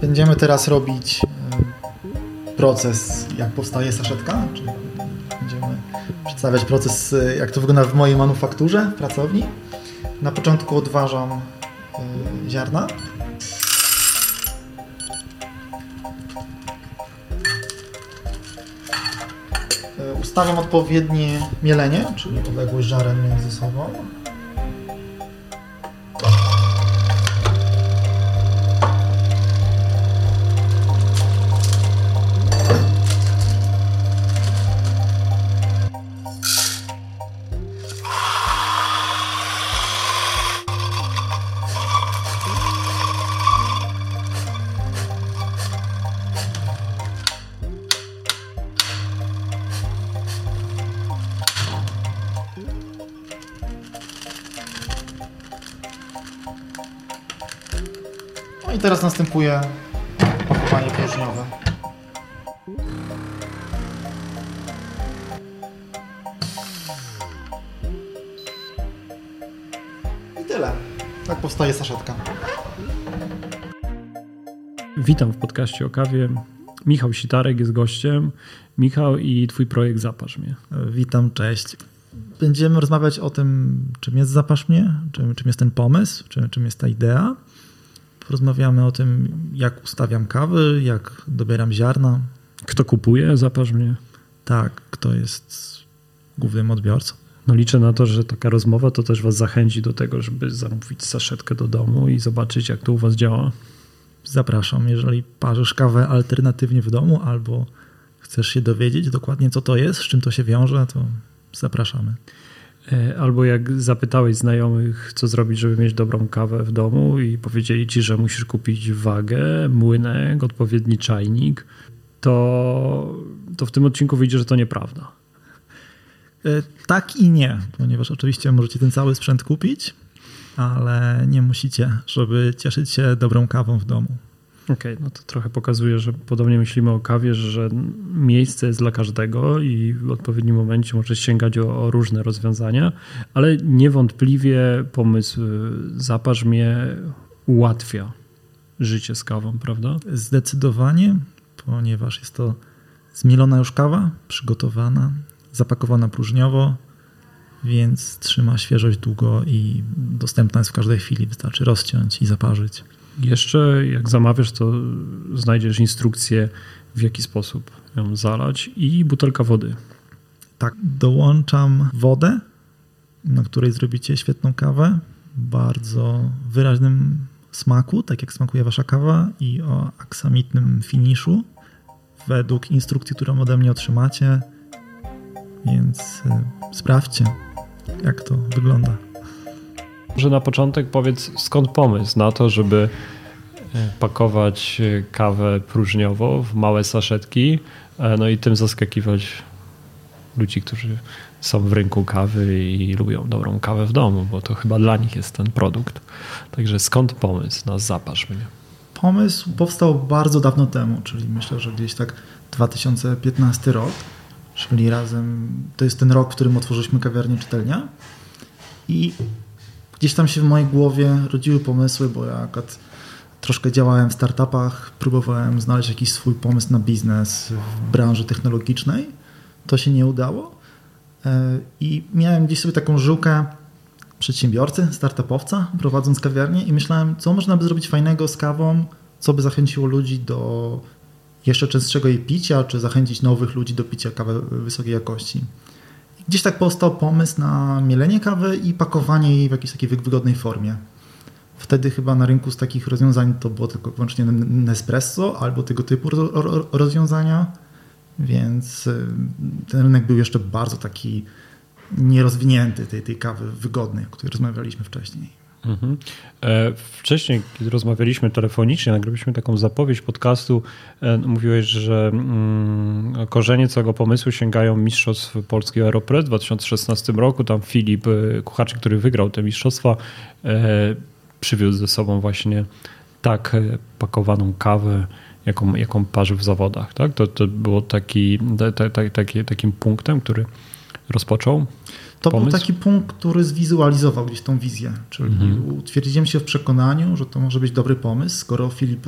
Będziemy teraz robić e, proces, jak powstaje saszetka, czyli będziemy przedstawiać proces, e, jak to wygląda w mojej manufakturze, w pracowni. Na początku odważam e, ziarna. Ustawiam odpowiednie mielenie, czyli odległość żaren między sobą. Następuje pakowanie próżniowe. I tyle. Tak powstaje saszetka. Witam w podcaście o kawie. Michał Sitarek jest gościem. Michał i twój projekt Zaparz mnie. Witam, cześć. Będziemy rozmawiać o tym, czym jest Zapasz mnie, czym, czym jest ten pomysł, czym, czym jest ta idea. Porozmawiamy o tym, jak ustawiam kawy, jak dobieram ziarna. Kto kupuje Zaparz mnie? Tak, kto jest głównym odbiorcą. No liczę na to, że taka rozmowa to też was zachęci do tego, żeby zamówić saszetkę do domu i zobaczyć, jak to u was działa. Zapraszam, jeżeli parzysz kawę alternatywnie w domu albo chcesz się dowiedzieć dokładnie, co to jest, z czym to się wiąże, to zapraszamy. Albo jak zapytałeś znajomych, co zrobić, żeby mieć dobrą kawę w domu i powiedzieli ci, że musisz kupić wagę, młynek, odpowiedni czajnik, to, to w tym odcinku wyjdzie, że to nieprawda. Tak i nie, ponieważ oczywiście możecie ten cały sprzęt kupić, ale nie musicie, żeby cieszyć się dobrą kawą w domu. Okej, okay, no to trochę pokazuje, że podobnie myślimy o kawie, że miejsce jest dla każdego i w odpowiednim momencie możesz sięgać o, o różne rozwiązania, ale niewątpliwie pomysł zaparz mnie ułatwia życie z kawą, prawda? Zdecydowanie, ponieważ jest to zmielona już kawa, przygotowana, zapakowana próżniowo, więc trzyma świeżość długo i dostępna jest w każdej chwili. Wystarczy rozciąć i zaparzyć. Jeszcze jak zamawiasz, to znajdziesz instrukcję, w jaki sposób ją zalać i butelka wody. Tak, dołączam wodę, na której zrobicie świetną kawę, bardzo wyraźnym smaku, tak jak smakuje wasza kawa i o aksamitnym finiszu według instrukcji, którą ode mnie otrzymacie. Więc y, sprawdźcie, jak to wygląda. Może na początek powiedz, skąd pomysł na to, żeby pakować kawę próżniowo w małe saszetki, no i tym zaskakiwać ludzi, którzy są w rynku kawy i lubią dobrą kawę w domu, bo to chyba dla nich jest ten produkt. Także skąd pomysł na zapasz mnie? Pomysł powstał bardzo dawno temu, czyli myślę, że gdzieś tak 2015 rok, czyli razem, to jest ten rok, w którym otworzyliśmy kawiarnię Czytelnia i gdzieś tam się w mojej głowie rodziły pomysły, bo ja akurat troszkę działałem w startupach, próbowałem znaleźć jakiś swój pomysł na biznes w branży technologicznej. To się nie udało i miałem gdzieś sobie taką żyłkę przedsiębiorcy, startupowca, prowadząc kawiarnię i myślałem, co można by zrobić fajnego z kawą, co by zachęciło ludzi do jeszcze częstszego jej picia, czy zachęcić nowych ludzi do picia kawy wysokiej jakości. Gdzieś tak powstał pomysł na mielenie kawy i pakowanie jej w jakiejś takiej wygodnej formie. Wtedy chyba na rynku z takich rozwiązań to było tylko wyłącznie Nespresso albo tego typu rozwiązania, więc ten rynek był jeszcze bardzo taki nierozwinięty tej, tej kawy wygodnej, o której rozmawialiśmy wcześniej. Mhm. Wcześniej, kiedy rozmawialiśmy telefonicznie, nagraliśmy taką zapowiedź podcastu, mówiłeś, że mm, korzenie całego pomysłu sięgają mistrzostw polskiego Aeropress w 2016 roku. Tam Filip Kuchaczyk, który wygrał te mistrzostwa, przywiózł ze sobą właśnie tak pakowaną kawę, jaką, jaką parzył w zawodach. Tak? To, to było taki, ta, ta, taki, takim punktem, który rozpoczął to pomysł? był taki punkt, który zwizualizował gdzieś tą wizję. Czyli mhm. utwierdziłem się w przekonaniu, że to może być dobry pomysł, skoro Filip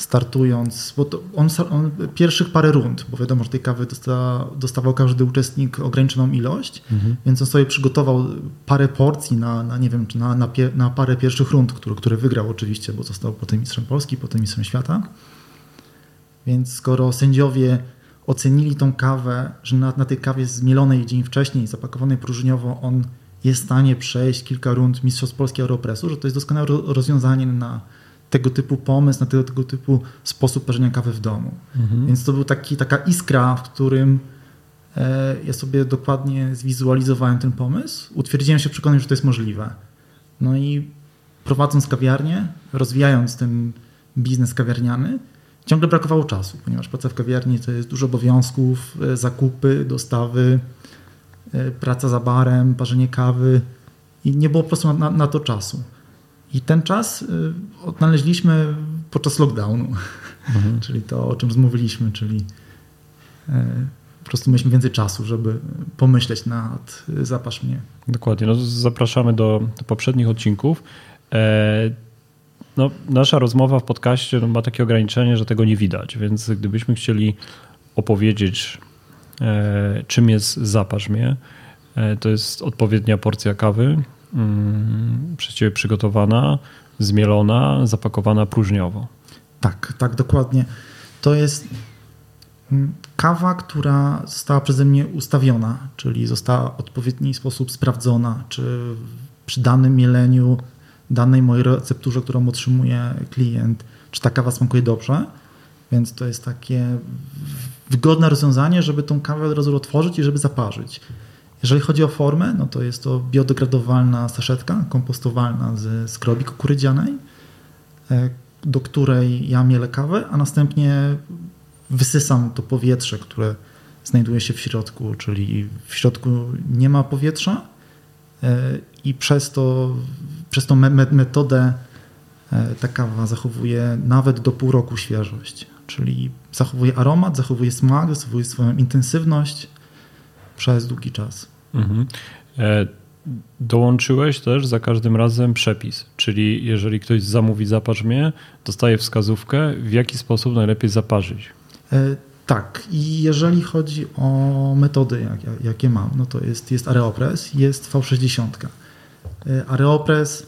startując, bo on, on, pierwszych parę rund, bo wiadomo, że tej kawy dosta, dostawał każdy uczestnik ograniczoną ilość, mhm. więc on sobie przygotował parę porcji na, na nie wiem, czy na, na, pie, na parę pierwszych rund, które, które wygrał oczywiście, bo został potem mistrzem Polski, potem mistrzem świata. Więc skoro sędziowie ocenili tą kawę, że na, na tej kawie zmielonej dzień wcześniej, zapakowanej próżniowo, on jest w stanie przejść kilka rund Mistrzostw Polski Aeropresu, że to jest doskonałe rozwiązanie na tego typu pomysł, na tego, tego typu sposób parzenia kawy w domu. Mhm. Więc to był taki, taka iskra, w którym e, ja sobie dokładnie zwizualizowałem ten pomysł. Utwierdziłem się w przekonaniu, że to jest możliwe. No i prowadząc kawiarnię, rozwijając ten biznes kawiarniany, ciągle brakowało czasu, ponieważ praca w kawiarni to jest dużo obowiązków, e, zakupy, dostawy, e, praca za barem, parzenie kawy i nie było po prostu na, na to czasu. I ten czas y, odnaleźliśmy podczas lockdownu, mhm. czyli to, o czym zmówiliśmy, czyli e, po prostu mieliśmy więcej czasu, żeby pomyśleć nad zapasz mnie. Dokładnie. No, zapraszamy do, do poprzednich odcinków. E, no, nasza rozmowa w podcaście no, ma takie ograniczenie, że tego nie widać, więc gdybyśmy chcieli opowiedzieć, e, czym jest zapasz mnie, to jest odpowiednia porcja kawy, Mm, przez Ciebie przygotowana, zmielona, zapakowana próżniowo. Tak, tak, dokładnie. To jest mm, kawa, która została przeze mnie ustawiona, czyli została w odpowiedni sposób sprawdzona, czy przy danym mieleniu, danej mojej recepturze, którą otrzymuje klient, czy ta kawa smakuje dobrze. Więc to jest takie wygodne rozwiązanie, żeby tą kawę od razu otworzyć i żeby zaparzyć. Jeżeli chodzi o formę, no to jest to biodegradowalna saszetka kompostowalna z skrobi kukurydzianej, e, do której ja mielę kawę, a następnie wysysam to powietrze, które znajduje się w środku, czyli w środku nie ma powietrza i przez, to, przez tą metodę e, ta kawa zachowuje nawet do pół roku świeżość, czyli zachowuje aromat, zachowuje smak, zachowuje swoją intensywność, przez długi czas. Mhm. E, dołączyłeś też za każdym razem przepis, czyli jeżeli ktoś zamówi zaparz mnie, dostaje wskazówkę, w jaki sposób najlepiej zaparzyć. Tak, i jeżeli chodzi o metody, jak, jakie mam, no to jest, jest Areopress, jest V60. E, Areopress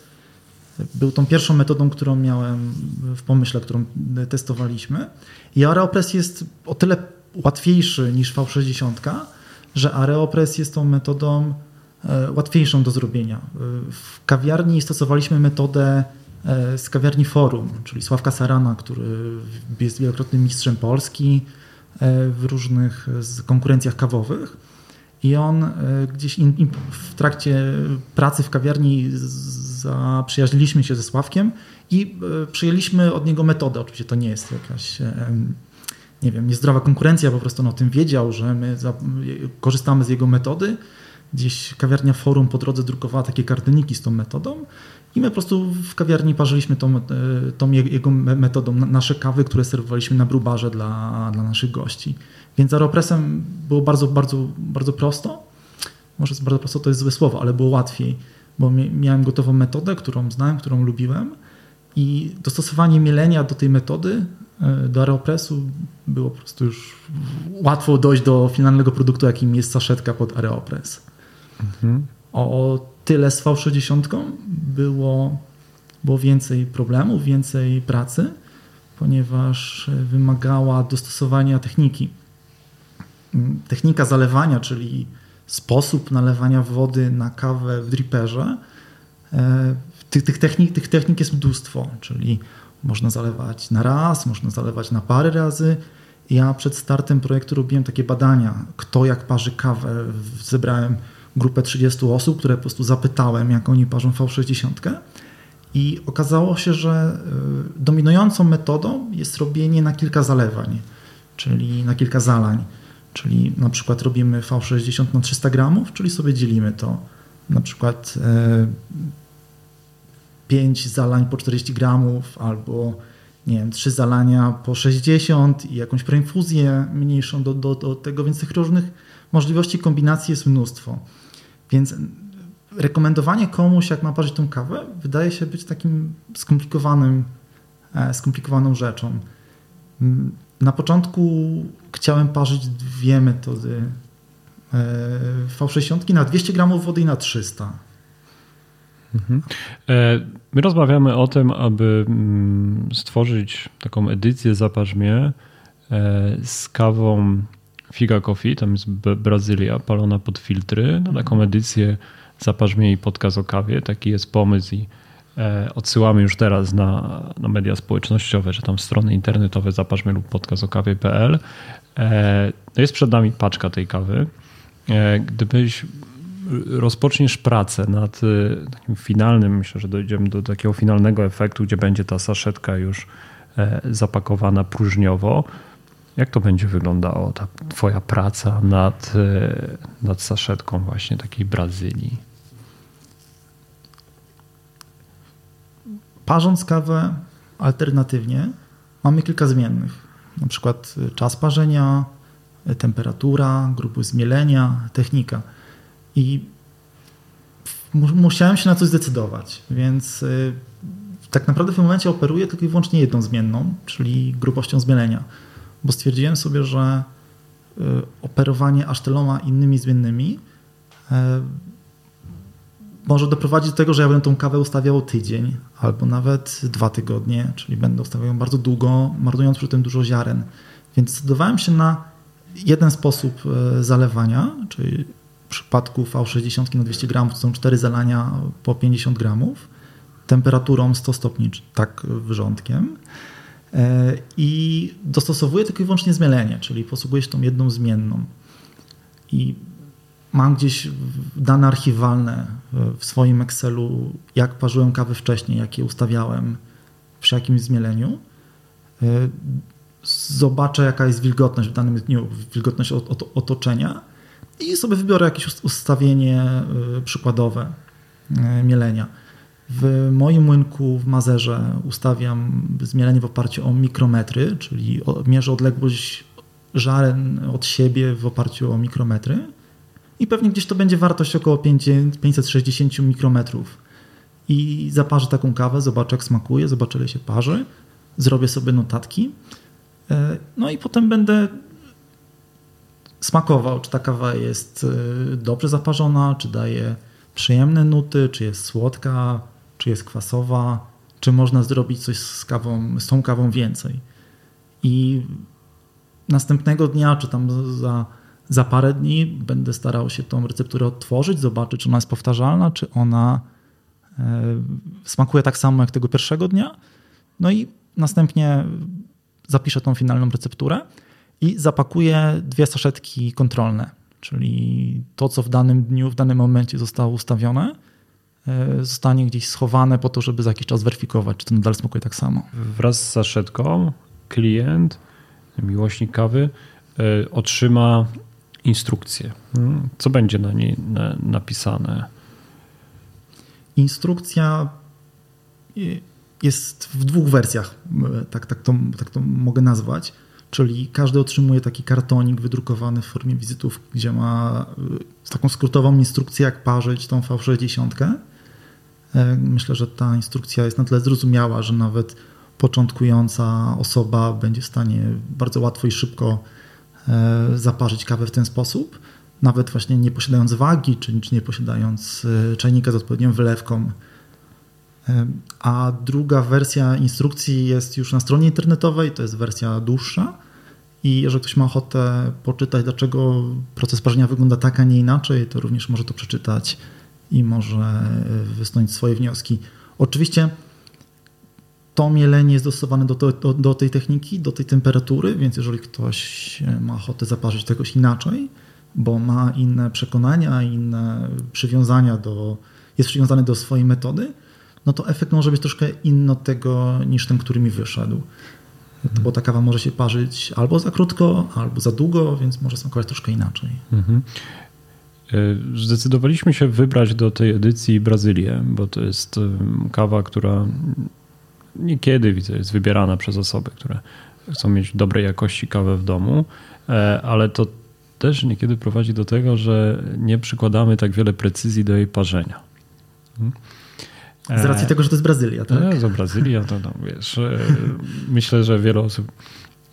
był tą pierwszą metodą, którą miałem w pomyśle, którą testowaliśmy. I Areopress jest o tyle łatwiejszy niż V60, że Areopress jest tą metodą e, łatwiejszą do zrobienia. E, w kawiarni stosowaliśmy metodę z kawiarni Forum, czyli Sławka Sarana, który jest wielokrotnym mistrzem Polski w różnych konkurencjach kawowych. I on gdzieś in, in, w trakcie pracy w kawiarni zaprzyjaźniliśmy się ze Sławkiem i przyjęliśmy od niego metodę. Oczywiście to nie jest jakaś nie wiem, niezdrowa konkurencja, po prostu on o tym wiedział, że my za, korzystamy z jego metody. Gdzieś kawiarnia Forum po drodze drukowała takie kartyniki z tą metodą i my po prostu w kawiarni parzyliśmy tą, e, tą jego metodą nasze kawy, które serwowaliśmy na brubarze dla, dla naszych gości. Więc z Aeropressem było bardzo, bardzo, bardzo prosto. Może bardzo prosto to jest złe słowo, ale było łatwiej, bo miałem gotową metodę, którą znałem, którą lubiłem i dostosowanie mielenia do tej metody E, do Aeropressu było po prostu już łatwo dojść do finalnego produktu, jakim jest saszetka pod Aeropress. Mhm. O tyle z V60 było, było więcej problemów, więcej pracy, ponieważ wymagała dostosowania techniki. Technika zalewania, czyli sposób nalewania wody na kawę w dripperze, e, tych, tych, technik, tych technik jest mnóstwo, czyli można zalewać na raz, można zalewać na parę razy. Ja przed startem projektu robiłem takie badania, kto jak parzy kawę. Zebrałem grupę 30 osób, które po prostu zapytałem, jak oni parzą V60. I okazało się, że y, dominującą metodą jest robienie na kilka zalewań, czyli na kilka zalań. Czyli na przykład robimy V60 na 300 gramów, czyli sobie dzielimy to na przykład y, 5 zalań po 40 gramów albo nie wiem, 3 zalania po 60 i jakąś preinfuzję mniejszą do, do, do tego, więc tych różnych możliwości kombinacji jest mnóstwo. Więc rekomendowanie komuś, jak ma parzyć tą kawę, wydaje się być takim skomplikowanym, e, skomplikowaną rzeczą. Na początku chciałem parzyć dwie metody V60 na 200 gramów wody i na 300. Mhm. E, my rozmawiamy o tym, aby mm, stworzyć taką edycję Zaparzmie e, z kawą Figa Coffee, tam jest Brazylia palona pod filtry, na taką edycję Zaparzmie i podcast o kawie. Taki jest pomysł i e, odsyłamy już teraz na, na media społecznościowe, że tam strony internetowe zaparzmy lub podcast o kawie.pl. No jest przed nami paczka tej kawy. Gdybyś rozpoczniesz pracę nad takim finalnym, myślę, że dojdziemy do takiego finalnego efektu, gdzie będzie ta saszetka już e, zapakowana próżniowo. Jak to będzie wyglądało, ta twoja praca nad, e, nad saszetką właśnie takiej Brazylii? Parząc kawę alternatywnie, mamy kilka zmiennych. Na przykład czas parzenia, temperatura, grupy zmielenia, technika. I musiałem się na coś zdecydować, więc tak naprawdę w tym momencie operuję tylko i wyłącznie jedną zmienną, czyli grubością zmielenia, bo stwierdziłem sobie, że y, operowanie aż tyloma innymi zmiennymi y, może doprowadzić do tego, że ja będę tą kawę ustawiał tydzień albo nawet dwa tygodnie, czyli będę ustawiał ją bardzo długo, marnując przy tym dużo ziaren. Więc zdecydowałem się na jeden sposób zalewania, czyli przypadku V60 na 200 gramów to są 4 zalania po 50 gramów, temperaturą 100 stopni, tak wyrządkiem. E, I dostosowuję tylko i wyłącznie zmielenie, czyli posługuję się tą jedną zmienną. I mam gdzieś dane archiwalne w swoim Excelu, jak parzyłem kawy wcześniej, jak je ustawiałem przy jakimś zmieleniu. E, zobaczę, jaka jest wilgotność w danym dniu, wilgotność otoczenia i sobie wybiorę jakieś ustawienie y, przykładowe mielenia. W moim młynku w Mazerze ustawiam zmielenie w oparciu o mikrometry, czyli mierzę odległość żaren od siebie w oparciu o mikrometry i pewnie gdzieś to będzie wartość około 560 mikrometrów. I zaparzę taką kawę, zobaczę jak smakuje, zobaczę ile się parzy, zrobię sobie notatki. Y, no i potem będę smakował, czy ta kawa jest y, dobrze zaparzona, czy daje przyjemne nuty, czy jest słodka, czy jest kwasowa, czy można zrobić coś z kawą, z tą kawą więcej. I następnego dnia, czy tam za, za parę dni będę starał się tą recepturę odtworzyć, zobaczyć, czy ona jest powtarzalna, czy ona e, smakuje tak samo jak tego pierwszego dnia. No i następnie zapiszę tą finalną recepturę i zapakuję dwie saszetki kontrolne, czyli to, co w danym dniu, w danym momencie zostało ustawione, zostanie gdzieś schowane po to, żeby za jakiś czas weryfikować, czy to nadal smakuje tak samo. Wraz z saszetką klient, miłośnik kawy, e, otrzyma instrukcję. Hmm? Co będzie na niej napisane? Instrukcja jest w dwóch wersjach, tak, tak, to, tak to mogę nazwać. Czyli każdy otrzymuje taki kartonik wydrukowany w formie wizytów, gdzie ma taką skrótową instrukcję, jak parzyć tą V60. E, myślę, że ta instrukcja jest na tyle zrozumiała, że nawet początkująca osoba będzie w stanie bardzo łatwo i szybko e, zaparzyć kawę w ten sposób. Nawet właśnie nie posiadając wagi, czy, nie posiadając e, czajnika z odpowiednią wylewką. A druga wersja instrukcji jest już na stronie internetowej, to jest wersja dłuższa i jeżeli ktoś ma ochotę poczytać, dlaczego proces parzenia wygląda tak, a nie inaczej, to również może to przeczytać i może e, wysnuć swoje wnioski. Oczywiście to mielenie jest dostosowane do, do, do, tej techniki, do tej temperatury, więc jeżeli ktoś ma ochotę zaparzyć czegoś inaczej, bo ma inne przekonania, inne przywiązania do, jest przywiązany do swojej metody, no to efekt może być troszkę inny od tego niż ten, który mi wyszedł bo ta kawa może się parzyć albo za krótko, albo za długo, więc może smakować troszkę inaczej. Mhm. E, zdecydowaliśmy się wybrać do tej edycji Brazylię, bo to jest kawa, która niekiedy widzę, jest wybierana przez osoby, które chcą mieć dobrej jakości kawę w domu, e, ale to też niekiedy prowadzi do tego, że nie przykładamy tak wiele precyzji do jej parzenia. Mhm. Z racji tego, że to jest Brazylia, tak? No, to Brazylia, to no, wiesz, e, myślę, że wiele osób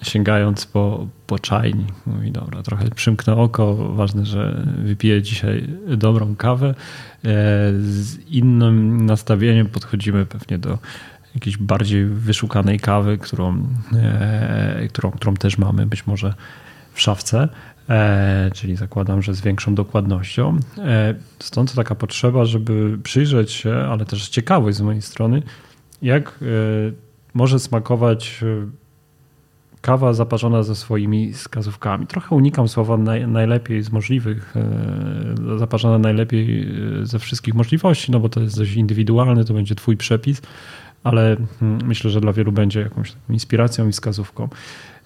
sięgając po, po czajni. Mówi, dobra, trochę przymknę oko, ważne, że wypiję dzisiaj dobrą kawę. Z innym nastawieniem podchodzimy pewnie do jakiejś bardziej wyszukanej kawy, którą, którą, którą też mamy być może w szafce. E, czyli zakładam, że z większą dokładnością. E, stąd taka potrzeba, żeby przyjrzeć się, ale też ciekawość z mojej strony, jak e, może smakować kawa zaparzona ze swoimi wskazówkami. Trochę unikam słowa naj, najlepiej z możliwych, zaparzona najlepiej ze wszystkich możliwości, no bo to jest dość indywidualne, to będzie twój przepis, ale hmm, myślę, że dla wielu będzie jakąś inspiracją i wskazówką.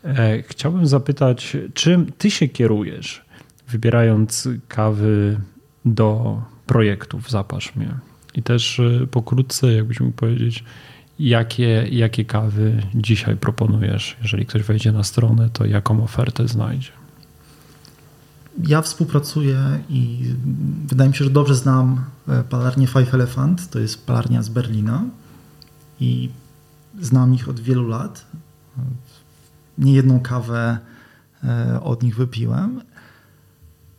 E, chciałbym zapytać, czym ty się kierujesz, wybierając kawy do projektów Zapasz mnie? I też e, pokrótce, jakbyś mógł powiedzieć, jakie, jakie kawy dzisiaj proponujesz? Jeżeli ktoś wejdzie na stronę, to jaką ofertę znajdzie? Ja współpracuję i wydaje mi się, że dobrze znam e, palarnię Five Elephant. To jest palarnia z Berlina i znam ich od wielu lat niejedną kawę e, od nich wypiłem.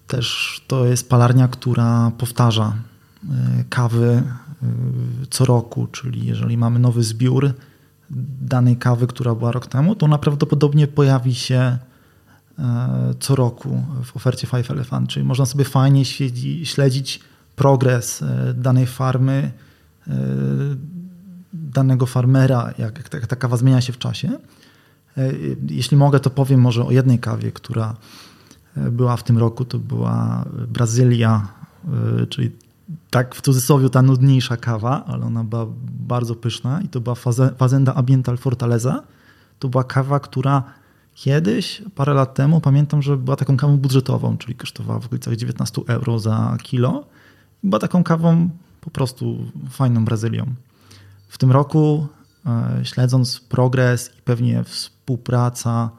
Też to jest palarnia, która powtarza e, kawy co roku, czyli jeżeli mamy nowy zbiór danej kawy, która była rok temu, to ona prawdopodobnie pojawi się co roku w ofercie Five Elephant, czyli można sobie fajnie śledzić progres danej farmy, danego farmera, jak ta kawa zmienia się w czasie. E, jeśli mogę, to powiem może o jednej kawie, która e, była w tym roku. To była Brazylia, e, czyli tak w cudzysłowie ta nudniejsza kawa, ale ona była bardzo pyszna i to była Fazenda Ambiental Fortaleza. To była kawa, która kiedyś, parę lat temu, pamiętam, że była taką kawą budżetową, czyli kosztowała w okolicach 19 euro za kilo. Była taką kawą po prostu fajną Brazylią. W tym roku, śledząc progres i pewnie współpraca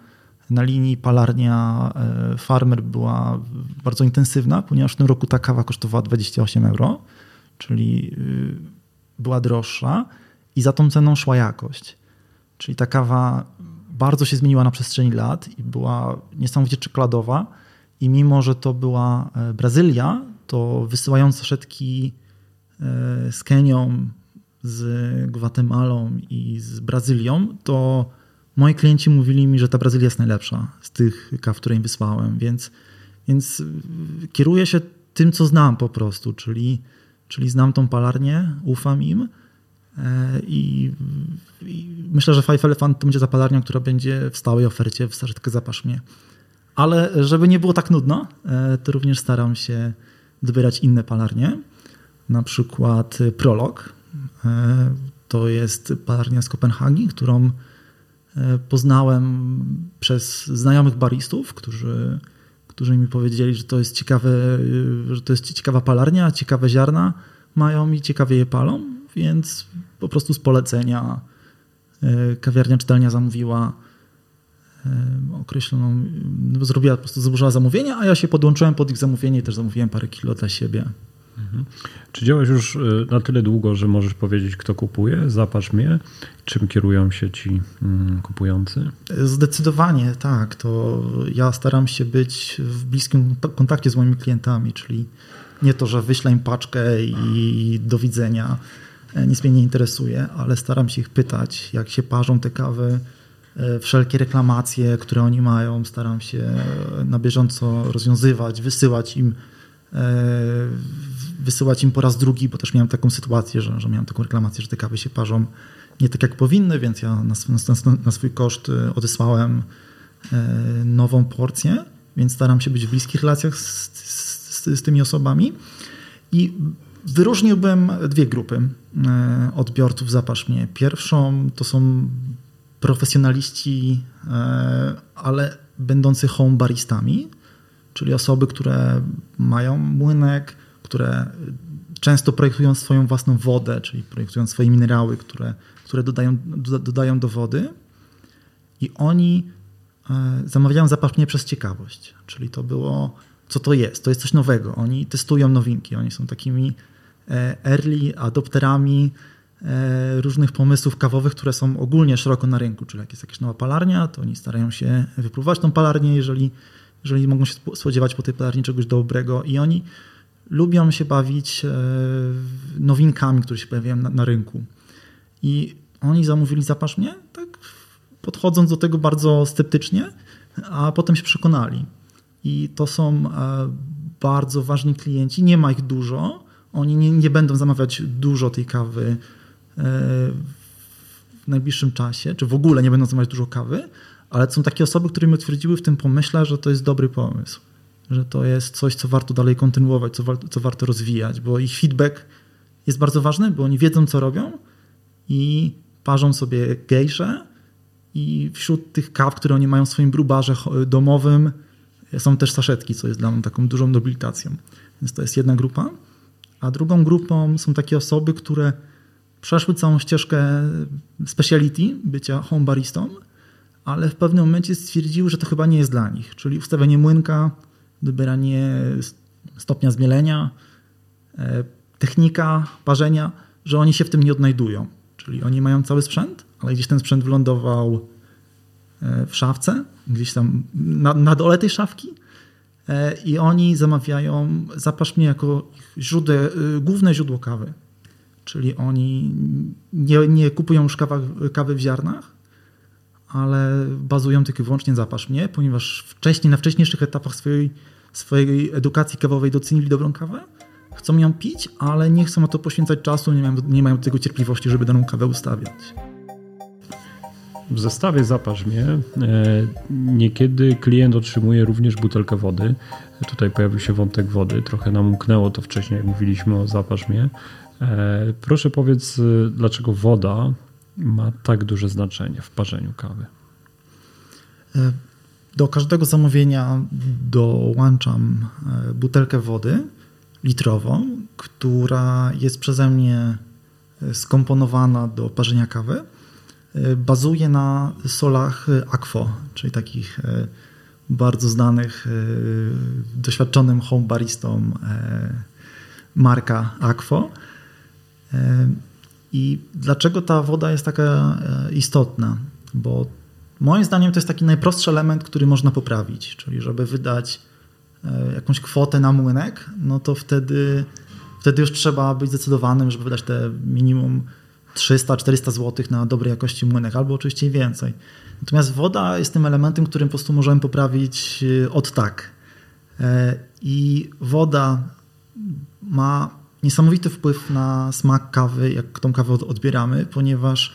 na linii palarnia e, farmer była bardzo intensywna, ponieważ w tym roku ta kawa kosztowała 28 euro, czyli y, była droższa i za tą ceną szła jakość. Czyli ta kawa bardzo się zmieniła na przestrzeni lat i była niesamowicie czekoladowa i mimo, że to była e, Brazylia, to wysyłając saszetki e, z Kenią, z Gwatemalą i z Brazylią, to moi klienci mówili mi, że ta Brazylia jest najlepsza z tych kaw, które im wysłałem, więc, więc kieruję się tym, co znam po prostu, czyli, czyli znam tą palarnię, ufam im e, i, i myślę, że Five Elephant to będzie ta palarnia, która będzie w stałej ofercie w Starzetkę Zapasz mnie. Ale żeby nie było tak nudno, e, to również staram się dobierać inne palarnie, na przykład Prolog. E, to jest palarnia z Kopenhagi, którą poznałem przez znajomych baristów, którzy, którzy mi powiedzieli, że to jest ciekawe, że to jest ciekawa palarnia, ciekawe ziarna mają i ciekawie je palą, więc po prostu z polecenia e, kawiarnia czytelnia zamówiła e, określoną, zrobiła po prostu złożyła zamówienie, a ja się podłączyłem pod ich zamówienie i też zamówiłem parę kilo dla siebie. Mhm. Czy działasz już y, na tyle długo, że możesz powiedzieć, kto kupuje? Zapatrz mnie. Czym kierują się ci mm, kupujący? Zdecydowanie tak. To ja staram się być w bliskim kontakcie z moimi klientami, czyli nie to, że wyślę im paczkę i do widzenia, e, nic mnie nie interesuje, ale staram się ich pytać, jak się parzą te kawy, e, wszelkie reklamacje, które oni mają, staram się na bieżąco rozwiązywać, wysyłać im E, wysyłać im po raz drugi, bo też miałem taką sytuację, że, że miałem taką reklamację, że te kawy się parzą nie tak jak powinny, więc ja na, na, na swój koszt e, odesłałem e, nową porcję, więc staram się być w bliskich relacjach z, z, z tymi osobami. I wyróżniłbym dwie grupy odbiorców Zapasz mnie. Pierwszą to są profesjonaliści, ale będący home baristami, czyli osoby, które mają młynek, które często projektują swoją własną wodę, czyli projektują swoje minerały, które, które dodają, dodają do wody. I oni e, zamawiają zapasznie przez ciekawość, czyli to było, co to jest, to jest coś nowego, oni testują nowinki, oni są takimi e, early adopterami różnych pomysłów kawowych, które są ogólnie szeroko na rynku, czyli jak jest jakaś nowa palarnia, to oni starają się wypróbować tą palarnię, jeżeli, jeżeli mogą się spodziewać po tej palarni czegoś dobrego. I oni lubią się bawić nowinkami, które się pojawiają na, na rynku. I oni zamówili zapasz mnie, tak podchodząc do tego bardzo sceptycznie, a potem się przekonali. I to są e, bardzo ważni klienci, nie ma ich dużo, oni nie, nie będą zamawiać dużo tej kawy e, w najbliższym czasie, czy w ogóle nie będą zamawiać dużo kawy, ale są takie osoby, które mi utwierdziły w tym pomyśle, że to jest dobry pomysł, że to jest coś, co warto dalej kontynuować, co, co warto rozwijać, bo ich feedback jest bardzo ważny, bo oni wiedzą, co robią i parzą sobie gejsze i wśród tych kaw, które oni mają w swoim brubarze domowym są też saszetki, co jest dla mnie taką dużą nobilitacją. Więc to jest jedna grupa. A drugą grupą są takie osoby, które przeszły całą ścieżkę speciality, bycia home baristą, ale w pewnym momencie stwierdziły, że to chyba nie jest dla nich. Czyli ustawianie młynka, dobieranie stopnia zmielenia, e, technika parzenia, że oni się w tym nie odnajdują. Czyli oni mają cały sprzęt, ale gdzieś ten sprzęt wylądował e, w szafce, gdzieś tam na, na dole tej szafki e, i oni zamawiają zapasz mnie jako źródło, główne źródło kawy. Czyli oni nie, nie kupują już kawa, kawy w ziarnach, ale bazują tylko i wyłącznie zapasz mnie, ponieważ wcześniej, na wcześniejszych etapach swojej, swojej edukacji kawowej docenili dobrą kawę chcą ją pić, ale nie chcą na to poświęcać czasu, nie mają, nie mają tego cierpliwości, żeby daną kawę ustawiać. W zestawie zapasz mnie. E, niekiedy klient otrzymuje również butelkę wody. Tutaj pojawił się wątek wody. Trochę nam umknęło to wcześniej, jak mówiliśmy o zapasz mnie. E, proszę powiedz, dlaczego woda ma tak duże znaczenie w parzeniu kawy? E, do każdego zamówienia dołączam butelkę wody litrową, która jest przeze mnie e, skomponowana do parzenia kawy. E, bazuje na solach Aquo, czyli takich e, bardzo znanych, doświadczonym home baristom marka Aquo. I dlaczego ta woda jest taka istotna? Bo moim zdaniem to jest taki najprostszy element, który można poprawić, czyli żeby wydać E, jakąś kwotę na młynek, no to wtedy, wtedy już trzeba być zdecydowanym, żeby wydać te minimum 300-400 zł na dobrej jakości młynek, albo oczywiście więcej. Natomiast woda jest tym elementem, którym po prostu możemy poprawić e, od tak. E, I woda ma niesamowity wpływ na smak kawy, jak tą kawę odbieramy, ponieważ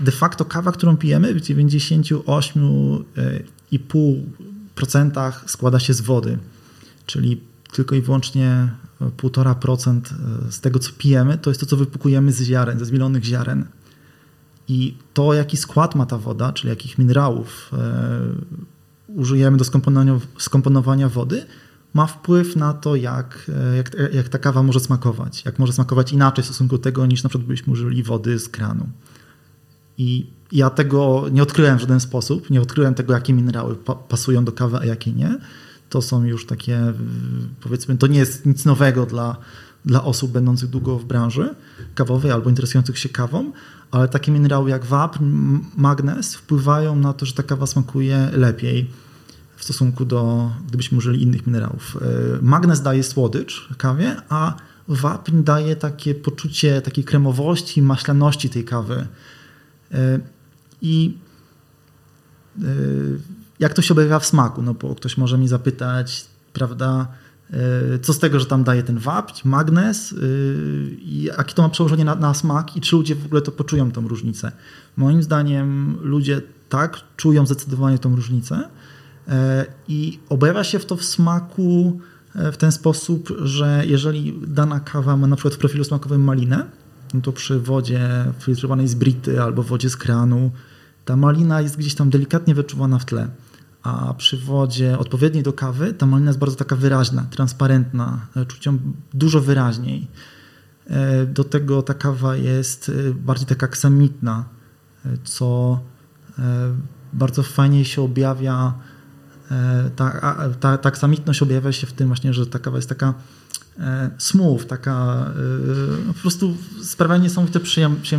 de facto kawa, którą pijemy w 98,5% składa się z wody czyli tylko i wyłącznie 1,5% e, z tego, co pijemy, to jest to, co wypukujemy z ziaren, ze zmielonych ziaren. I to, jaki skład ma ta woda, czyli jakich minerałów e, użyjemy do skomponowania wody, ma wpływ na to, jak, e, jak, jak ta kawa może smakować. Jak może smakować inaczej w stosunku do tego, niż na przykład byśmy użyli wody z kranu. I ja tego nie odkryłem w żaden sposób. Nie odkryłem tego, jakie minerały pa pasują do kawy, a jakie nie to są już takie, powiedzmy, to nie jest nic nowego dla, dla osób będących długo w branży kawowej albo interesujących się kawą, ale takie minerały jak wapń, magnez wpływają na to, że ta kawa smakuje lepiej w stosunku do, gdybyśmy użyli innych minerałów. E, magnez daje słodycz kawie, a wapń daje takie poczucie takiej kremowości, maślaności tej kawy. E, I e, jak to się objawia w smaku? No bo ktoś może mi zapytać, prawda, co z tego, że tam daje ten wapń, magnez, i jakie to ma przełożenie na, na, smak i czy ludzie w ogóle to poczują tą różnicę. Moim zdaniem ludzie tak czują zdecydowanie tą różnicę i objawia się w to w smaku w ten sposób, że jeżeli dana kawa ma na przykład w profilu smakowym malinę, no to przy wodzie filtrowanej z brity albo wodzie z kranu ta malina jest gdzieś tam delikatnie wyczuwana w tle a przy wodzie odpowiedniej do kawy ta malina jest bardzo taka wyraźna, transparentna, e, czuć dużo wyraźniej. E, do tego ta kawa jest e, bardziej taka aksamitna, co bardzo fajnie się objawia. Ta, ta, ta aksamitność objawia się w tym właśnie, że ta kawa jest taka smooth, taka po prostu sprawia niesamowite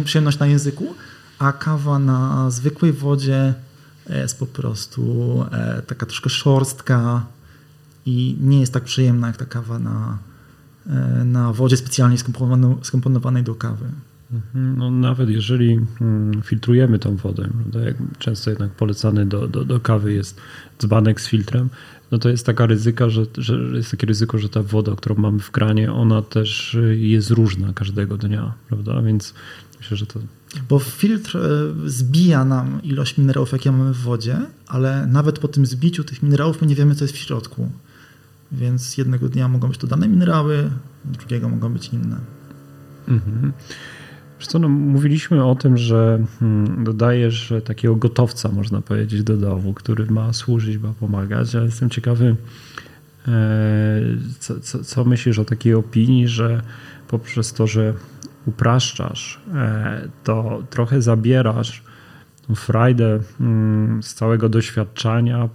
przyjemność na języku, a kawa na zwykłej wodzie jest po prostu taka troszkę szorstka i nie jest tak przyjemna jak ta kawa na, na wodzie specjalnie skomponowanej do kawy. Mhm. No, nawet jeżeli mm, filtrujemy tą wodę, jak często jednak polecany do, do, do kawy jest dzbanek z filtrem, no to jest taka ryzyka, że, że jest takie ryzyko, że ta woda, którą mamy w kranie, ona też jest różna każdego dnia, prawda? Więc myślę, że to. Bo filtr e, zbija nam ilość minerałów, jakie mamy w wodzie, ale nawet po tym zbiciu tych minerałów my nie wiemy, co jest w środku. Więc jednego dnia mogą być to dane minerały, drugiego mogą być inne. Mhm. Wiesz co, no, mówiliśmy o tym, że hmm, dodajesz takiego gotowca, można powiedzieć, do domu, który ma służyć, ma pomagać. Ja jestem ciekawy, e, co, co, co myślisz o takiej opinii, że poprzez to, że upraszczasz, e, to trochę zabierasz frajdę hmm, z całego doświadczenia,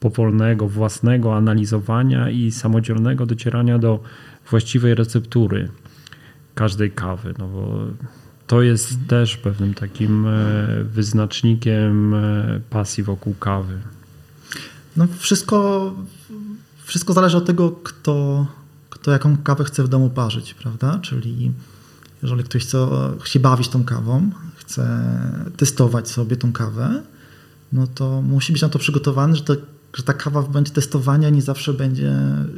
powolnego, własnego analizowania i samodzielnego docierania do właściwej receptury każdej kawy, no bo to jest mhm. też pewnym takim e, wyznacznikiem e, pasji wokół kawy. No wszystko, wszystko zależy od tego, kto, kto jaką kawę chce w domu parzyć, prawda? Czyli jeżeli ktoś chce się bawić tą kawą, chce testować sobie tą kawę, no to musi być na to przygotowany, że, to, że ta kawa w momencie testowania nie zawsze będzie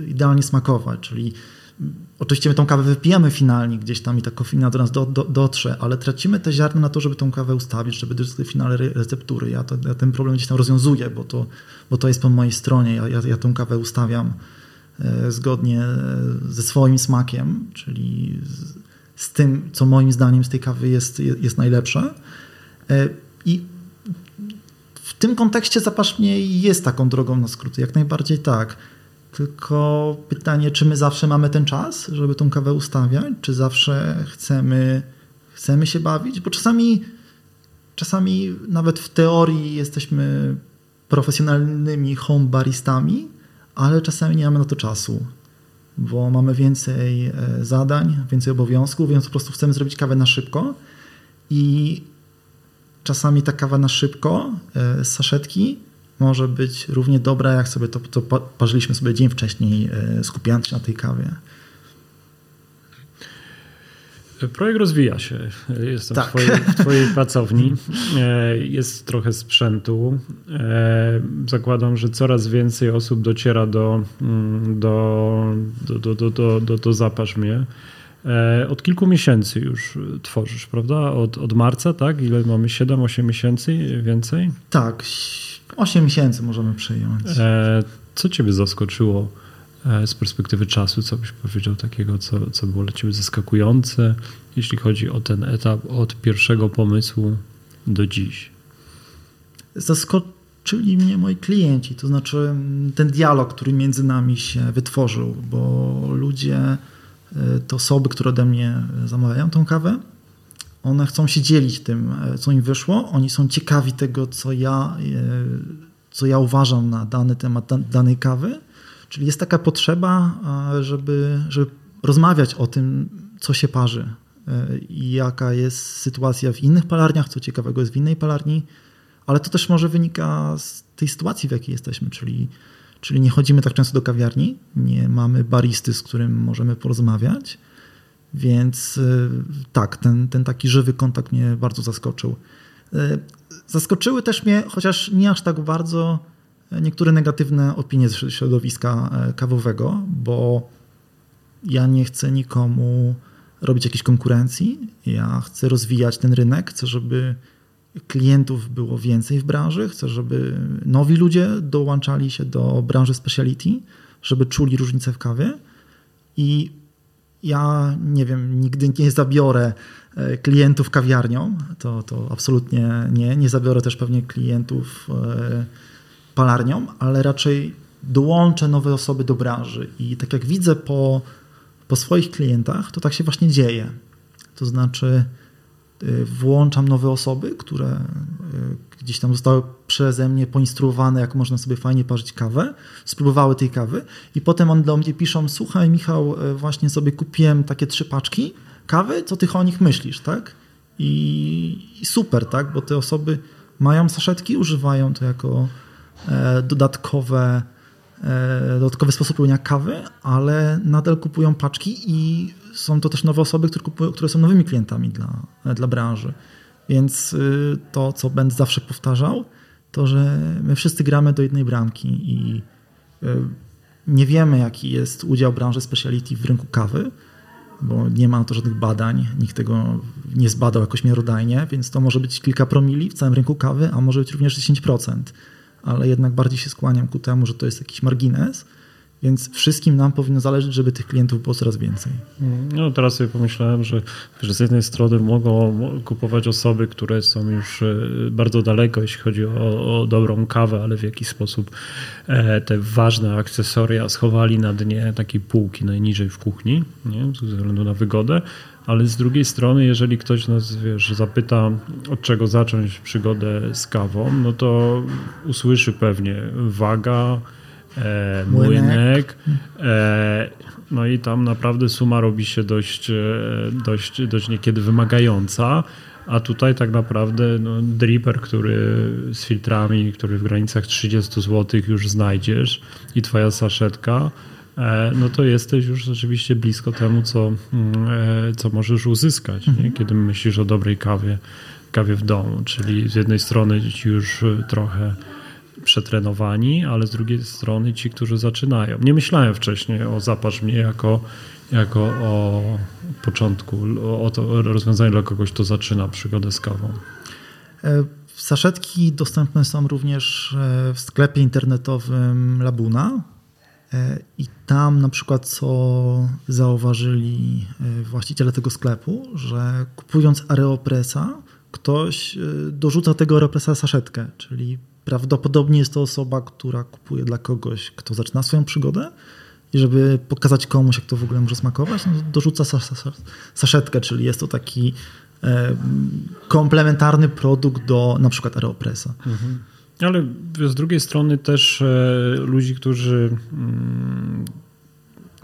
idealnie smakować, czyli Oczywiście my tą kawę wypijemy finalnie gdzieś tam i ta kofeina do nas do, do, dotrze, ale tracimy te ziarno na to, żeby tą kawę ustawić, żeby do tej finalnej receptury. Ja, to, ja, ten problem gdzieś tam rozwiązuję, bo to, bo to jest po mojej stronie. Ja, ja, ja tą kawę ustawiam e, zgodnie ze swoim smakiem, czyli z, z, tym, co moim zdaniem z tej kawy jest, jest najlepsze. E, I w tym kontekście zapasz mnie jest taką drogą na skróty, jak najbardziej tak. Tylko pytanie, czy my zawsze mamy ten czas, żeby tą kawę ustawiać, czy zawsze chcemy, chcemy się bawić, bo czasami, czasami nawet w teorii jesteśmy profesjonalnymi home baristami, ale czasami nie mamy na to czasu, bo mamy więcej e, zadań, więcej obowiązków, więc po prostu chcemy zrobić kawę na szybko. I czasami ta kawa na szybko e, z saszetki może być równie dobra, jak sobie to, to parzyliśmy sobie dzień wcześniej, e, skupiając się na tej kawie. Projekt rozwija się. Jestem tak. w, twojej, w twojej pracowni. E, jest trochę sprzętu. E, zakładam, że coraz więcej osób dociera do, mm, do, do, do, do, do, do, do zapasz mnie. Od kilku miesięcy już tworzysz, prawda? Od, od marca, tak? Ile mamy? 7-8 miesięcy więcej? Tak, 8 miesięcy możemy przyjąć. E, co Ciebie zaskoczyło e, z perspektywy czasu? Co byś powiedział takiego, co, co było dla Ciebie zaskakujące, jeśli chodzi o ten etap od pierwszego pomysłu do dziś? Zaskoczyli mnie moi klienci, to znaczy ten dialog, który między nami się wytworzył, bo ludzie, e, to osoby, które ode mnie zamawiają tą kawę, one chcą się dzielić tym, e, co im wyszło. Oni są ciekawi tego, co ja, e, co ja uważam na dany temat danej kawy. Czyli jest taka potrzeba, żeby, żeby rozmawiać o tym, co się parzy e, i jaka jest sytuacja w innych palarniach, co ciekawego jest w innej palarni, ale to też może wynika z tej sytuacji, w jakiej jesteśmy, czyli, czyli nie chodzimy tak często do kawiarni, nie mamy baristy, z którym możemy porozmawiać więc y, tak, ten, ten taki żywy kontakt mnie bardzo zaskoczył. Y, zaskoczyły też mnie, chociaż nie aż tak bardzo, niektóre negatywne opinie z środowiska e, kawowego, bo ja nie chcę nikomu robić jakiejś konkurencji. Ja chcę rozwijać ten rynek, chcę, żeby klientów było więcej w branży, chcę, żeby nowi ludzie dołączali się do branży speciality, żeby czuli różnicę w kawie. I ja nie wiem, nigdy nie zabiorę e, klientów kawiarnią, to, to absolutnie nie. Nie zabiorę też pewnie klientów e, palarnią, ale raczej dołączę nowe osoby do branży. I tak jak widzę po, po swoich klientach, to tak się właśnie dzieje. To znaczy, włączam nowe osoby, które gdzieś tam zostały przeze mnie poinstruowane, jak można sobie fajnie parzyć kawę, spróbowały tej kawy i potem on do mnie piszą, słuchaj Michał, właśnie sobie kupiłem takie trzy paczki kawy, co ty o nich myślisz, tak? I, i super, tak? Bo te osoby mają saszetki, używają to jako e, dodatkowe, e, dodatkowy sposób robienia kawy, ale nadal kupują paczki i są to też nowe osoby, które, kupują, które są nowymi klientami dla, dla branży. Więc y, to, co będę zawsze powtarzał, to, że my wszyscy gramy do jednej bramki i y, nie wiemy, jaki jest udział branży speciality w rynku kawy, bo nie ma na to żadnych badań, nikt tego nie zbadał jakoś miarodajnie, więc to może być kilka promili w całym rynku kawy, a może być również 10%, ale jednak bardziej się skłaniam ku temu, że to jest jakiś margines, więc wszystkim nam powinno zależeć, żeby tych klientów było coraz więcej. No teraz sobie pomyślałem, że, że z jednej strony mogą kupować osoby, które są już e, bardzo daleko, jeśli chodzi o, o dobrą kawę, ale w jakiś sposób e, te ważne akcesoria schowali na dnie takiej półki najniżej w kuchni, nie? ze względu na wygodę. Ale z drugiej strony, jeżeli ktoś nas wiesz, zapyta, od czego zacząć przygodę z kawą, no to usłyszy pewnie waga, e, młynek. E, no i tam naprawdę suma robi się dość, e, dość, dość niekiedy wymagająca. A tutaj tak naprawdę no, dripper, który z filtrami, który w granicach 30 zł już znajdziesz i twoja saszetka, no to jesteś już rzeczywiście blisko temu, co, mm, co możesz uzyskać, nie? Mhm. kiedy myślisz o dobrej kawie, kawie w domu. Czyli z jednej strony ci już trochę przetrenowani, ale z drugiej strony ci, którzy zaczynają. Nie myślałem wcześniej o zapasz mnie jako, jako o początku, o to rozwiązanie dla kogoś, kto zaczyna przygodę z kawą. E, saszetki dostępne są również e, w sklepie internetowym Labuna. E, I tam na przykład co zauważyli właściciele tego sklepu, że kupując Aeropressa, ktoś dorzuca tego Aeropressa saszetkę, czyli Prawdopodobnie jest to osoba, która kupuje dla kogoś, kto zaczyna swoją przygodę i żeby pokazać komuś, jak to w ogóle może smakować, no dorzuca saszetkę, czyli jest to taki e, komplementarny produkt do na przykład Aeropressa. Mhm. Ale z drugiej strony też e, ludzi, którzy mm,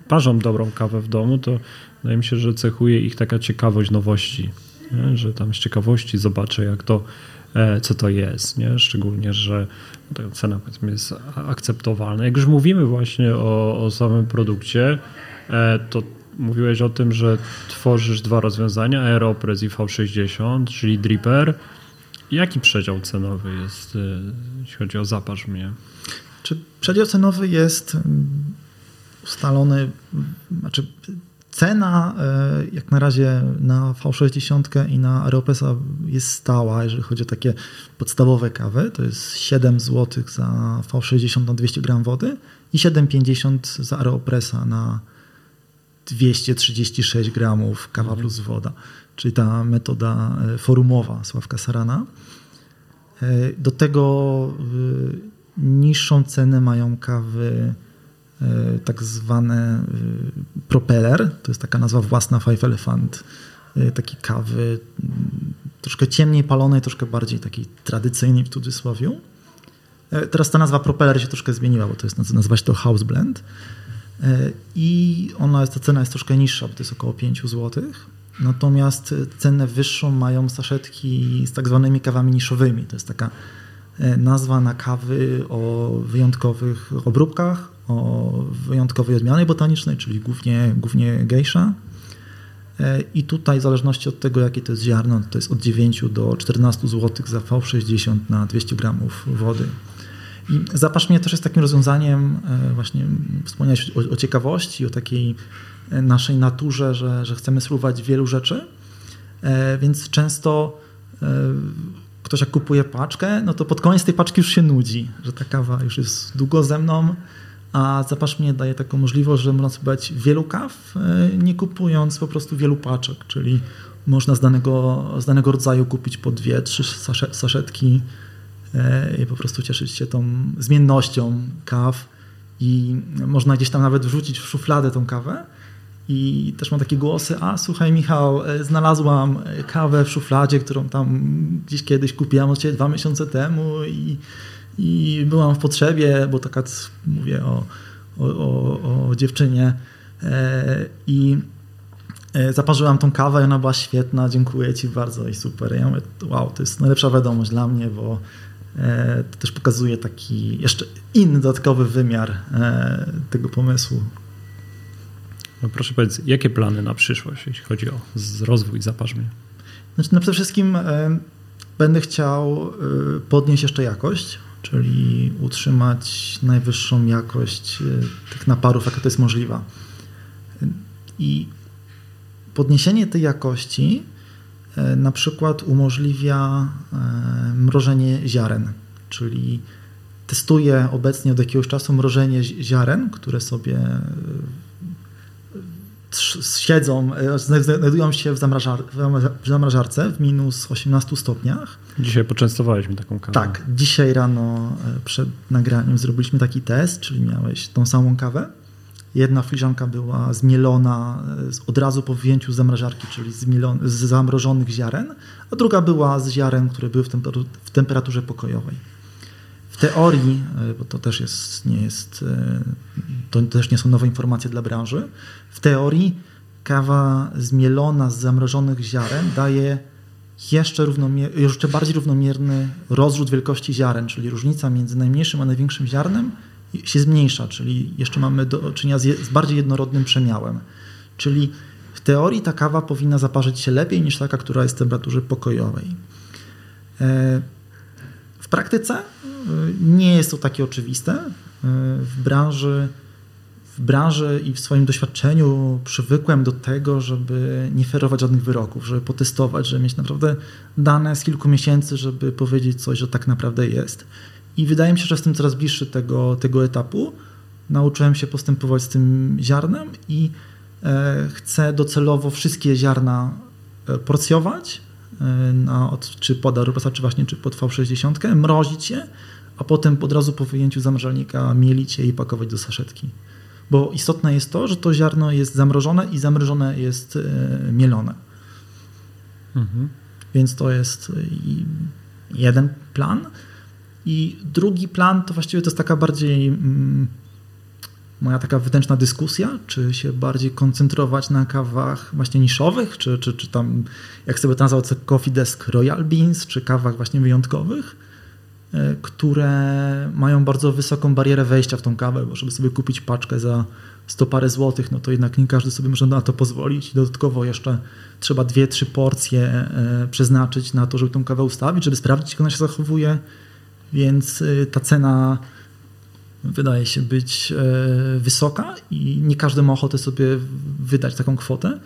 parzą dobrą kawę w domu, to wydaje mi się, że cechuje ich taka ciekawość nowości, nie? że tam z ciekawości zobaczę, jak to co to jest, nie? szczególnie, że ta cena powiedzmy jest akceptowalna. Jak już mówimy właśnie o, o samym produkcie, e, to mówiłeś o tym, że tworzysz dwa rozwiązania, Aeropress i V60, czyli Dripper. Jaki przedział cenowy jest, e, jeśli chodzi o zapasz mnie? Czy przedział cenowy jest mm, ustalony, znaczy Cena e, jak na razie na V60 i na Aeropressa jest stała, jeżeli chodzi o takie podstawowe kawy. To jest 7 zł za V60 na 200 gram wody i 7,50 za Aeropressa na 236 gramów kawa mhm. plus woda, czyli ta metoda e, forumowa Sławka Sarana. E, do tego niższą cenę mają kawy tak zwany e, propeller, to jest taka nazwa własna Five Elephant, e, takiej kawy troszkę ciemniej palonej, troszkę bardziej takiej tradycyjnej w cudzysłowie. Teraz ta nazwa propeller się troszkę zmieniła, bo to jest nazywa się to House Blend i ona jest, ta cena jest troszkę niższa, bo to jest około 5 zł. Natomiast cenę wyższą mają saszetki z tak zwanymi kawami niszowymi. To jest taka nazwa na kawy o wyjątkowych obróbkach, o wyjątkowej odmianie botanicznej, czyli głównie, głównie gejsza. E, I tutaj w zależności od tego, jakie to jest ziarno, to jest od 9 do 14 zł za V60 na 200 gramów wody. I zapasz mnie też jest takim rozwiązaniem, e, właśnie wspomniałeś o, o ciekawości, o takiej e, naszej naturze, że, że chcemy spróbować wielu rzeczy, więc często ktoś jak kupuje paczkę, no to pod koniec tej paczki już się nudzi, że ta kawa już jest długo ze mną, a zapasz mnie daje taką możliwość, że można spróbować wielu kaw, e, nie kupując po prostu wielu paczek, czyli można z danego, z danego rodzaju kupić po dwie, trzy saszetki e, i po prostu cieszyć się tą zmiennością kaw. I można gdzieś tam nawet wrzucić w szufladę tą kawę. I też mam takie głosy, a słuchaj Michał, e, znalazłam kawę w szufladzie, którą tam gdzieś kiedyś kupiłam od Ciebie dwa miesiące temu i, i byłam w potrzebie, bo taka, mówię o, o, o, o dziewczynie e, i zaparzyłam tą kawę i ona była świetna, dziękuję Ci bardzo i super. Ja mówię, wow, to jest najlepsza wiadomość dla mnie, bo to też pokazuje taki jeszcze inny dodatkowy wymiar tego pomysłu. No proszę powiedzieć, jakie plany na przyszłość, jeśli chodzi o rozwój zapasz mnie? Znaczy, no przede wszystkim e, będę chciał e, podnieść jeszcze jakość, czyli utrzymać najwyższą jakość e, tych naparów, jaka to jest możliwa. I podniesienie tej jakości na przykład umożliwia mrożenie ziaren, czyli testuję obecnie od jakiegoś czasu mrożenie ziaren, które sobie siedzą, e, znajdują się w, zamrażar w zamrażarce w minus 18 stopniach. Dzisiaj poczęstowaliśmy taką kawę. Tak, dzisiaj rano e, przed nagraniem zrobiliśmy taki test, czyli miałeś tą samą kawę. Jedna filiżanka była zmielona e, od razu po wyjęciu z zamrażarki, czyli z zamrożonych ziaren, a druga była z ziaren, które były w temperaturze pokojowej. W teorii, e, bo to też jest, nie jest, e, to też nie są nowe informacje dla branży, w teorii kawa zmielona z zamrożonych ziaren daje jeszcze, jeszcze bardziej równomierny rozrzut wielkości ziaren, czyli różnica między najmniejszym a największym ziarnem się zmniejsza, czyli jeszcze mamy do czynienia z, z bardziej jednorodnym przemiałem. Czyli w teorii ta kawa powinna zaparzyć się lepiej niż taka, która jest w temperaturze pokojowej. E, w praktyce nie jest to takie oczywiste. W branży, w branży i w swoim doświadczeniu przywykłem do tego, żeby nie ferować żadnych wyroków, żeby potestować, żeby mieć naprawdę dane z kilku miesięcy, żeby powiedzieć coś, że tak naprawdę jest. I wydaje mi się, że jestem coraz bliższy tego, tego etapu. Nauczyłem się postępować z tym ziarnem i e, chcę docelowo wszystkie ziarna e, porcjować e, na, od, czy pod Aeropressa, czy właśnie czy pod V60, mrozić je a potem od razu po wyjęciu zamrażalnika mielić je i pakować do saszetki. Bo istotne jest to, że to ziarno jest zamrożone i zamrożone jest e, mielone. Mhm. Więc to jest e, jeden plan. I drugi plan to właściwie to jest taka bardziej mm, moja taka wewnętrzna dyskusja, czy się bardziej koncentrować na kawach właśnie niszowych, czy, czy, czy tam, jak sobie to nazwał, Coffee Desk Royal Beans, czy kawach właśnie wyjątkowych, E, które mają bardzo wysoką barierę wejścia w tą kawę, bo żeby sobie kupić paczkę za 100 parę złotych, no to jednak nie każdy sobie może na to pozwolić. Dodatkowo jeszcze trzeba dwie, trzy porcje e, przeznaczyć na to, żeby tą kawę ustawić, żeby sprawdzić, jak ona się zachowuje, więc e, ta cena wydaje się być wysoka i nie każdy ma ochotę sobie wydać taką kwotę,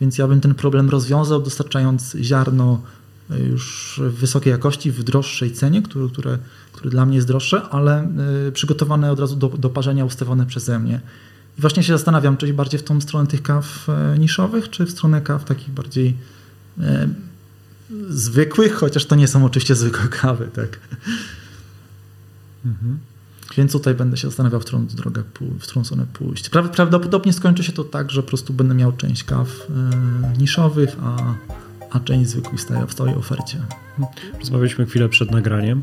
więc ja bym ten problem rozwiązał, dostarczając ziarno już wysokiej jakości, w droższej cenie, które, które, które dla mnie jest droższe, ale y, przygotowane od razu do, do parzenia, ustawione przeze mnie. I właśnie się zastanawiam, czy bardziej w tą stronę tych kaw e, niszowych, czy w stronę kaw takich bardziej e, zwykłych, chociaż to nie są oczywiście zwykłe kawy, tak. Mhm. Więc tutaj będę się zastanawiał, w którą drogę, w którą stronę pójść. Prawdopodobnie skończy się to tak, że po prostu będę miał część kaw e, niszowych, a a część zwykłych staje w stałej ofercie. Rozmawialiśmy chwilę przed nagraniem.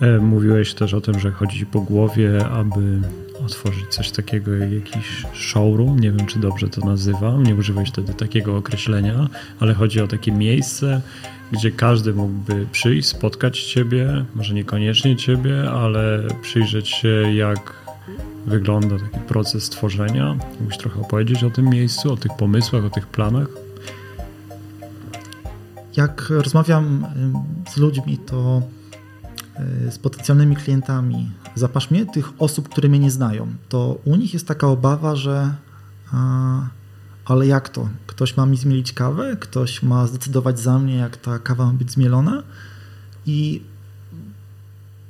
E, mówiłeś też o tym, że chodzi po głowie, aby otworzyć coś takiego jak jakiś showroom. Nie wiem, czy dobrze to nazywam. Nie używałeś wtedy takiego określenia, ale chodzi o takie miejsce, gdzie każdy mógłby przyjść, spotkać Ciebie, może niekoniecznie Ciebie, ale przyjrzeć się, jak wygląda taki proces tworzenia. Mógłbyś trochę opowiedzieć o tym miejscu, o tych pomysłach, o tych planach? jak rozmawiam z ludźmi, to y, z potencjalnymi klientami, zapasz mnie, tych osób, które mnie nie znają, to u nich jest taka obawa, że a, ale jak to? Ktoś ma mi zmielić kawę, ktoś ma zdecydować za mnie, jak ta kawa ma być zmielona i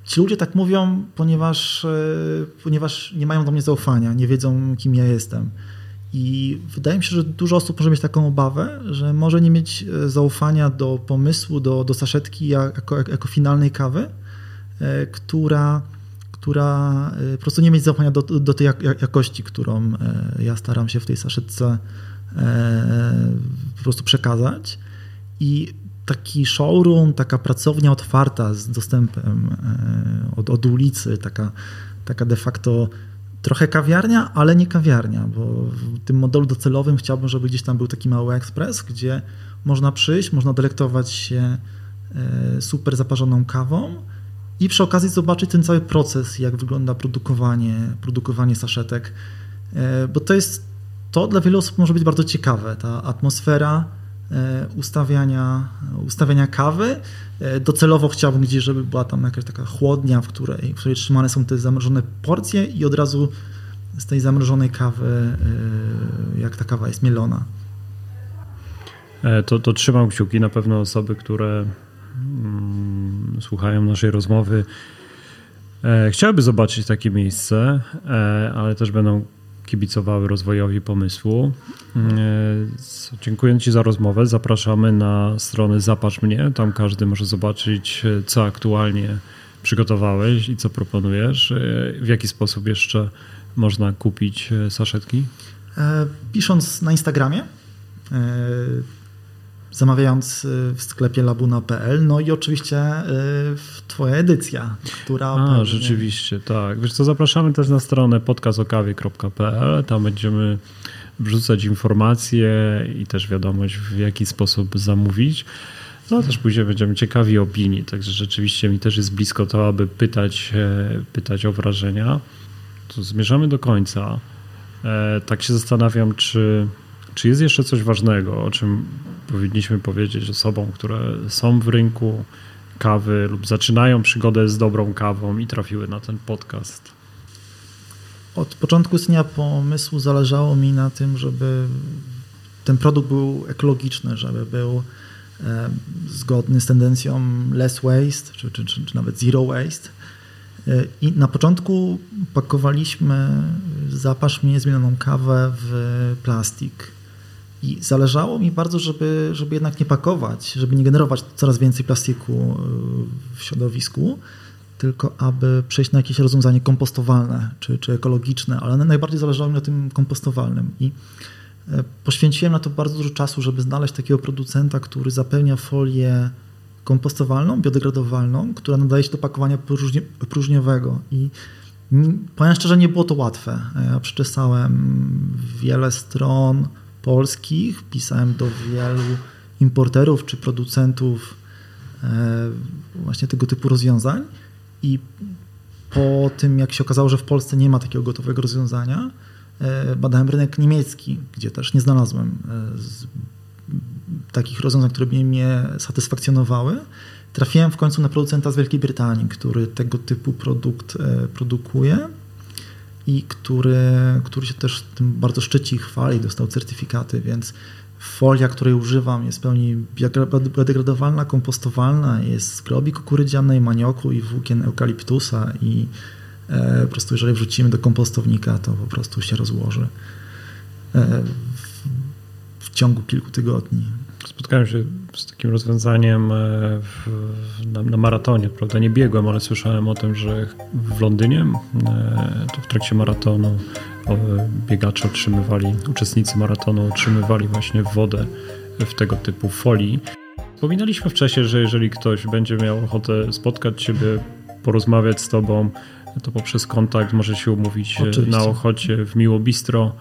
ci ludzie tak mówią, ponieważ, y, ponieważ nie mają do mnie zaufania, nie wiedzą, kim ja jestem. I wydaje mi się, że dużo osób może mieć taką obawę, że może nie mieć e, zaufania do pomysłu, do, do saszetki jako, jako finalnej kawy, e, która, która po prostu nie mieć zaufania do, do tej jakości, którą ja staram się w tej saszetce po prostu przekazać. I taki showroom, taka pracownia otwarta z dostępem od, od ulicy, taka, taka de facto trochę kawiarnia, ale nie kawiarnia, bo w tym modelu docelowym chciałbym, żeby gdzieś tam był taki mały ekspres, gdzie można przyjść, można delektować się e, super zaparzoną kawą i przy okazji zobaczyć ten cały proces, jak wygląda produkowanie, produkowanie saszetek, e, bo to jest, to dla wielu osób może być bardzo ciekawe, ta atmosfera, E, ustawiania, ustawiania kawy. E, docelowo chciałbym gdzieś, żeby była tam jakaś taka chłodnia, w której, w której trzymane są te zamrożone porcje i od razu z tej zamrożonej kawy, e, jak ta kawa jest mielona. To, to trzymam kciuki. Na pewno osoby, które mm, słuchają naszej rozmowy, e, chciałyby zobaczyć takie miejsce, e, ale też będą kibicowały rozwojowi pomysłu. E, dziękuję Ci za rozmowę. Zapraszamy na stronę Zapatrz mnie. Tam każdy może zobaczyć, co aktualnie przygotowałeś i co proponujesz. E, w jaki sposób jeszcze można kupić e, saszetki? Pisząc na Instagramie zamawiając y, w sklepie labuna.pl, no i oczywiście y, Twoja edycja, która... A, pewnie... rzeczywiście, tak. Wiesz co, zapraszamy też na stronę podcastokawie.pl, tam będziemy wrzucać informacje i też wiadomość, w jaki sposób zamówić. No też później będziemy ciekawi opinii, także rzeczywiście mi też jest blisko to, aby pytać, e, pytać o wrażenia. To zmierzamy do końca. E, tak się zastanawiam, czy czy jest jeszcze coś ważnego, o czym powinniśmy powiedzieć osobom, które są w rynku kawy lub zaczynają przygodę z dobrą kawą i trafiły na ten podcast? Od początku istnienia pomysłu zależało mi na tym, żeby ten produkt był ekologiczny, żeby był zgodny z tendencją less waste, czy, czy, czy, czy nawet zero waste. I na początku pakowaliśmy zapasz mnie zmienioną kawę w plastik. I zależało mi bardzo, żeby, żeby jednak nie pakować, żeby nie generować coraz więcej plastiku e, w środowisku, tylko aby przejść na jakieś rozwiązanie kompostowalne czy, czy ekologiczne, ale najbardziej zależało mi na tym kompostowalnym. I e, poświęciłem na to bardzo dużo czasu, żeby znaleźć takiego producenta, który zapełnia folię kompostowalną, biodegradowalną, która nadaje się do pakowania próżni próżniowego. I powiem szczerze, nie było to łatwe. Ja przeczytałem wiele stron, polskich, pisałem do wielu importerów czy producentów e, właśnie tego typu rozwiązań. I po tym, jak się okazało, że w Polsce nie ma takiego gotowego rozwiązania, e, badałem rynek niemiecki, gdzie też nie znalazłem e, takich rozwiązań, które by mnie satysfakcjonowały. Trafiłem w końcu na producenta z Wielkiej Brytanii, który tego typu produkt produkuje i który, który się też tym bardzo szczyci i chwali, dostał certyfikaty, więc folia, której używam jest w pełni biodegradowalna, kompostowalna, jest z grobi kukurydzianej, manioku i włókien eukaliptusa i e, po prostu jeżeli wrzucimy do kompostownika, to po prostu się rozłoży e, w, w ciągu kilku tygodni. Spotkałem się z takim rozwiązaniem e, w, na, na, maratonie, prawda? Nie biegłem, ale słyszałem o tym, że w Londynie e, to w trakcie maratonu biegacze otrzymywali, uczestnicy maratonu otrzymywali właśnie wodę w tego typu folii. Wspominaliśmy wcześniej, że jeżeli ktoś będzie miał ochotę spotkać Ciebie, porozmawiać z Tobą, to poprzez kontakt może się umówić Oczywiście. na Ochocie w Miło Bistro.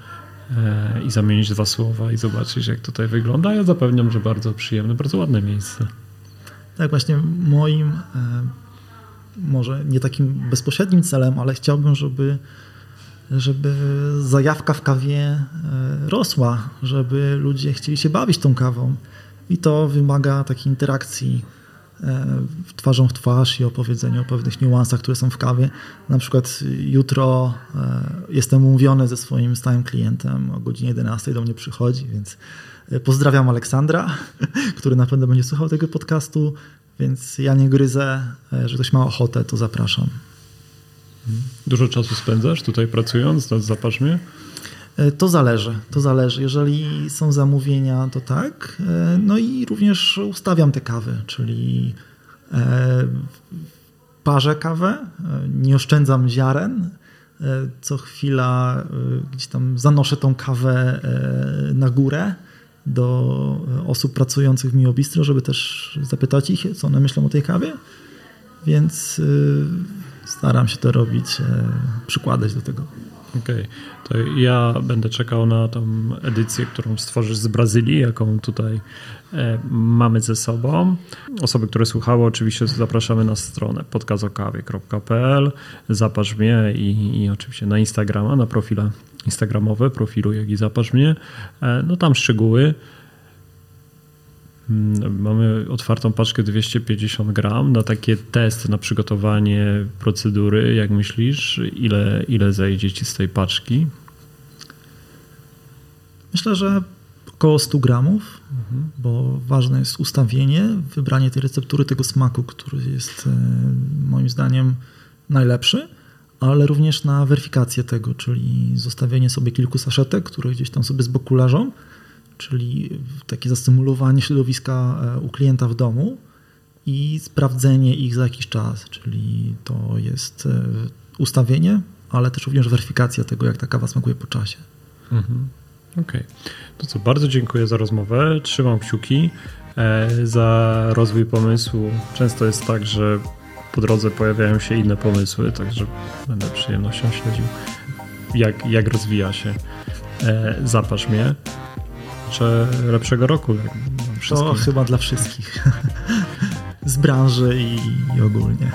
E, i zamienić dwa słowa i zobaczyć, jak tutaj wygląda. Ja zapewniam, że bardzo przyjemne, bardzo ładne miejsce. Tak, właśnie moim, e, może nie takim bezpośrednim celem, ale chciałbym, żeby, żeby zajawka w kawie e, rosła, żeby ludzie chcieli się bawić tą kawą. I to wymaga takiej interakcji twarzą w twarz i opowiedzeniu o pewnych niuansach, które są w kawie. Na przykład jutro e, jestem umówiony ze swoim stałym klientem o godzinie 11 do mnie przychodzi, więc e, pozdrawiam Aleksandra, który na pewno będzie słuchał tego podcastu, więc ja nie gryzę. Jeżeli ktoś ma ochotę, to zapraszam. Dużo czasu spędzasz tutaj pracując nad Zapatrz mnie? E, to zależy, to zależy. Jeżeli są zamówienia, to tak. E, no i również ustawiam te kawy, czyli e, parzę kawę, nie oszczędzam ziaren. Co chwila gdzieś tam zanoszę tą kawę na górę do osób pracujących w Miobistro, żeby też zapytać ich, co one myślą o tej kawie. Więc staram się to robić, przykładać do tego. Okej, okay. to ja będę czekał na tą edycję, którą stworzysz z Brazylii, jaką tutaj e, mamy ze sobą. Osoby, które słuchały, oczywiście zapraszamy na stronę podcastokawie.pl, zapasz mnie i, i oczywiście na Instagrama, na profile instagramowe, profilu jak i zapasz mnie. E, no tam szczegóły. Mm, mamy otwartą paczkę 250 gram na takie test, na przygotowanie procedury. Jak myślisz, ile, ile zajdzie ci z tej paczki? Myślę, że około 100 gramów, mhm. bo ważne jest ustawienie, wybranie tej receptury, tego smaku, który jest e, moim zdaniem najlepszy, ale również na weryfikację tego, czyli zostawienie sobie kilku saszetek, które gdzieś tam sobie z boku leżą czyli takie zastymulowanie środowiska e, u klienta w domu i sprawdzenie ich za jakiś czas, czyli to jest e, ustawienie, ale też również weryfikacja tego, jak ta kawa smakuje po czasie. Mhm. Okej. Okay. To co, bardzo dziękuję za rozmowę. Trzymam kciuki e, za rozwój pomysłu. Często jest tak, że po drodze pojawiają się inne pomysły, także będę przyjemnością śledził, jak, jak rozwija się Zapasz mnie życzę lepszego roku. To chyba dla wszystkich z branży i, i ogólnie.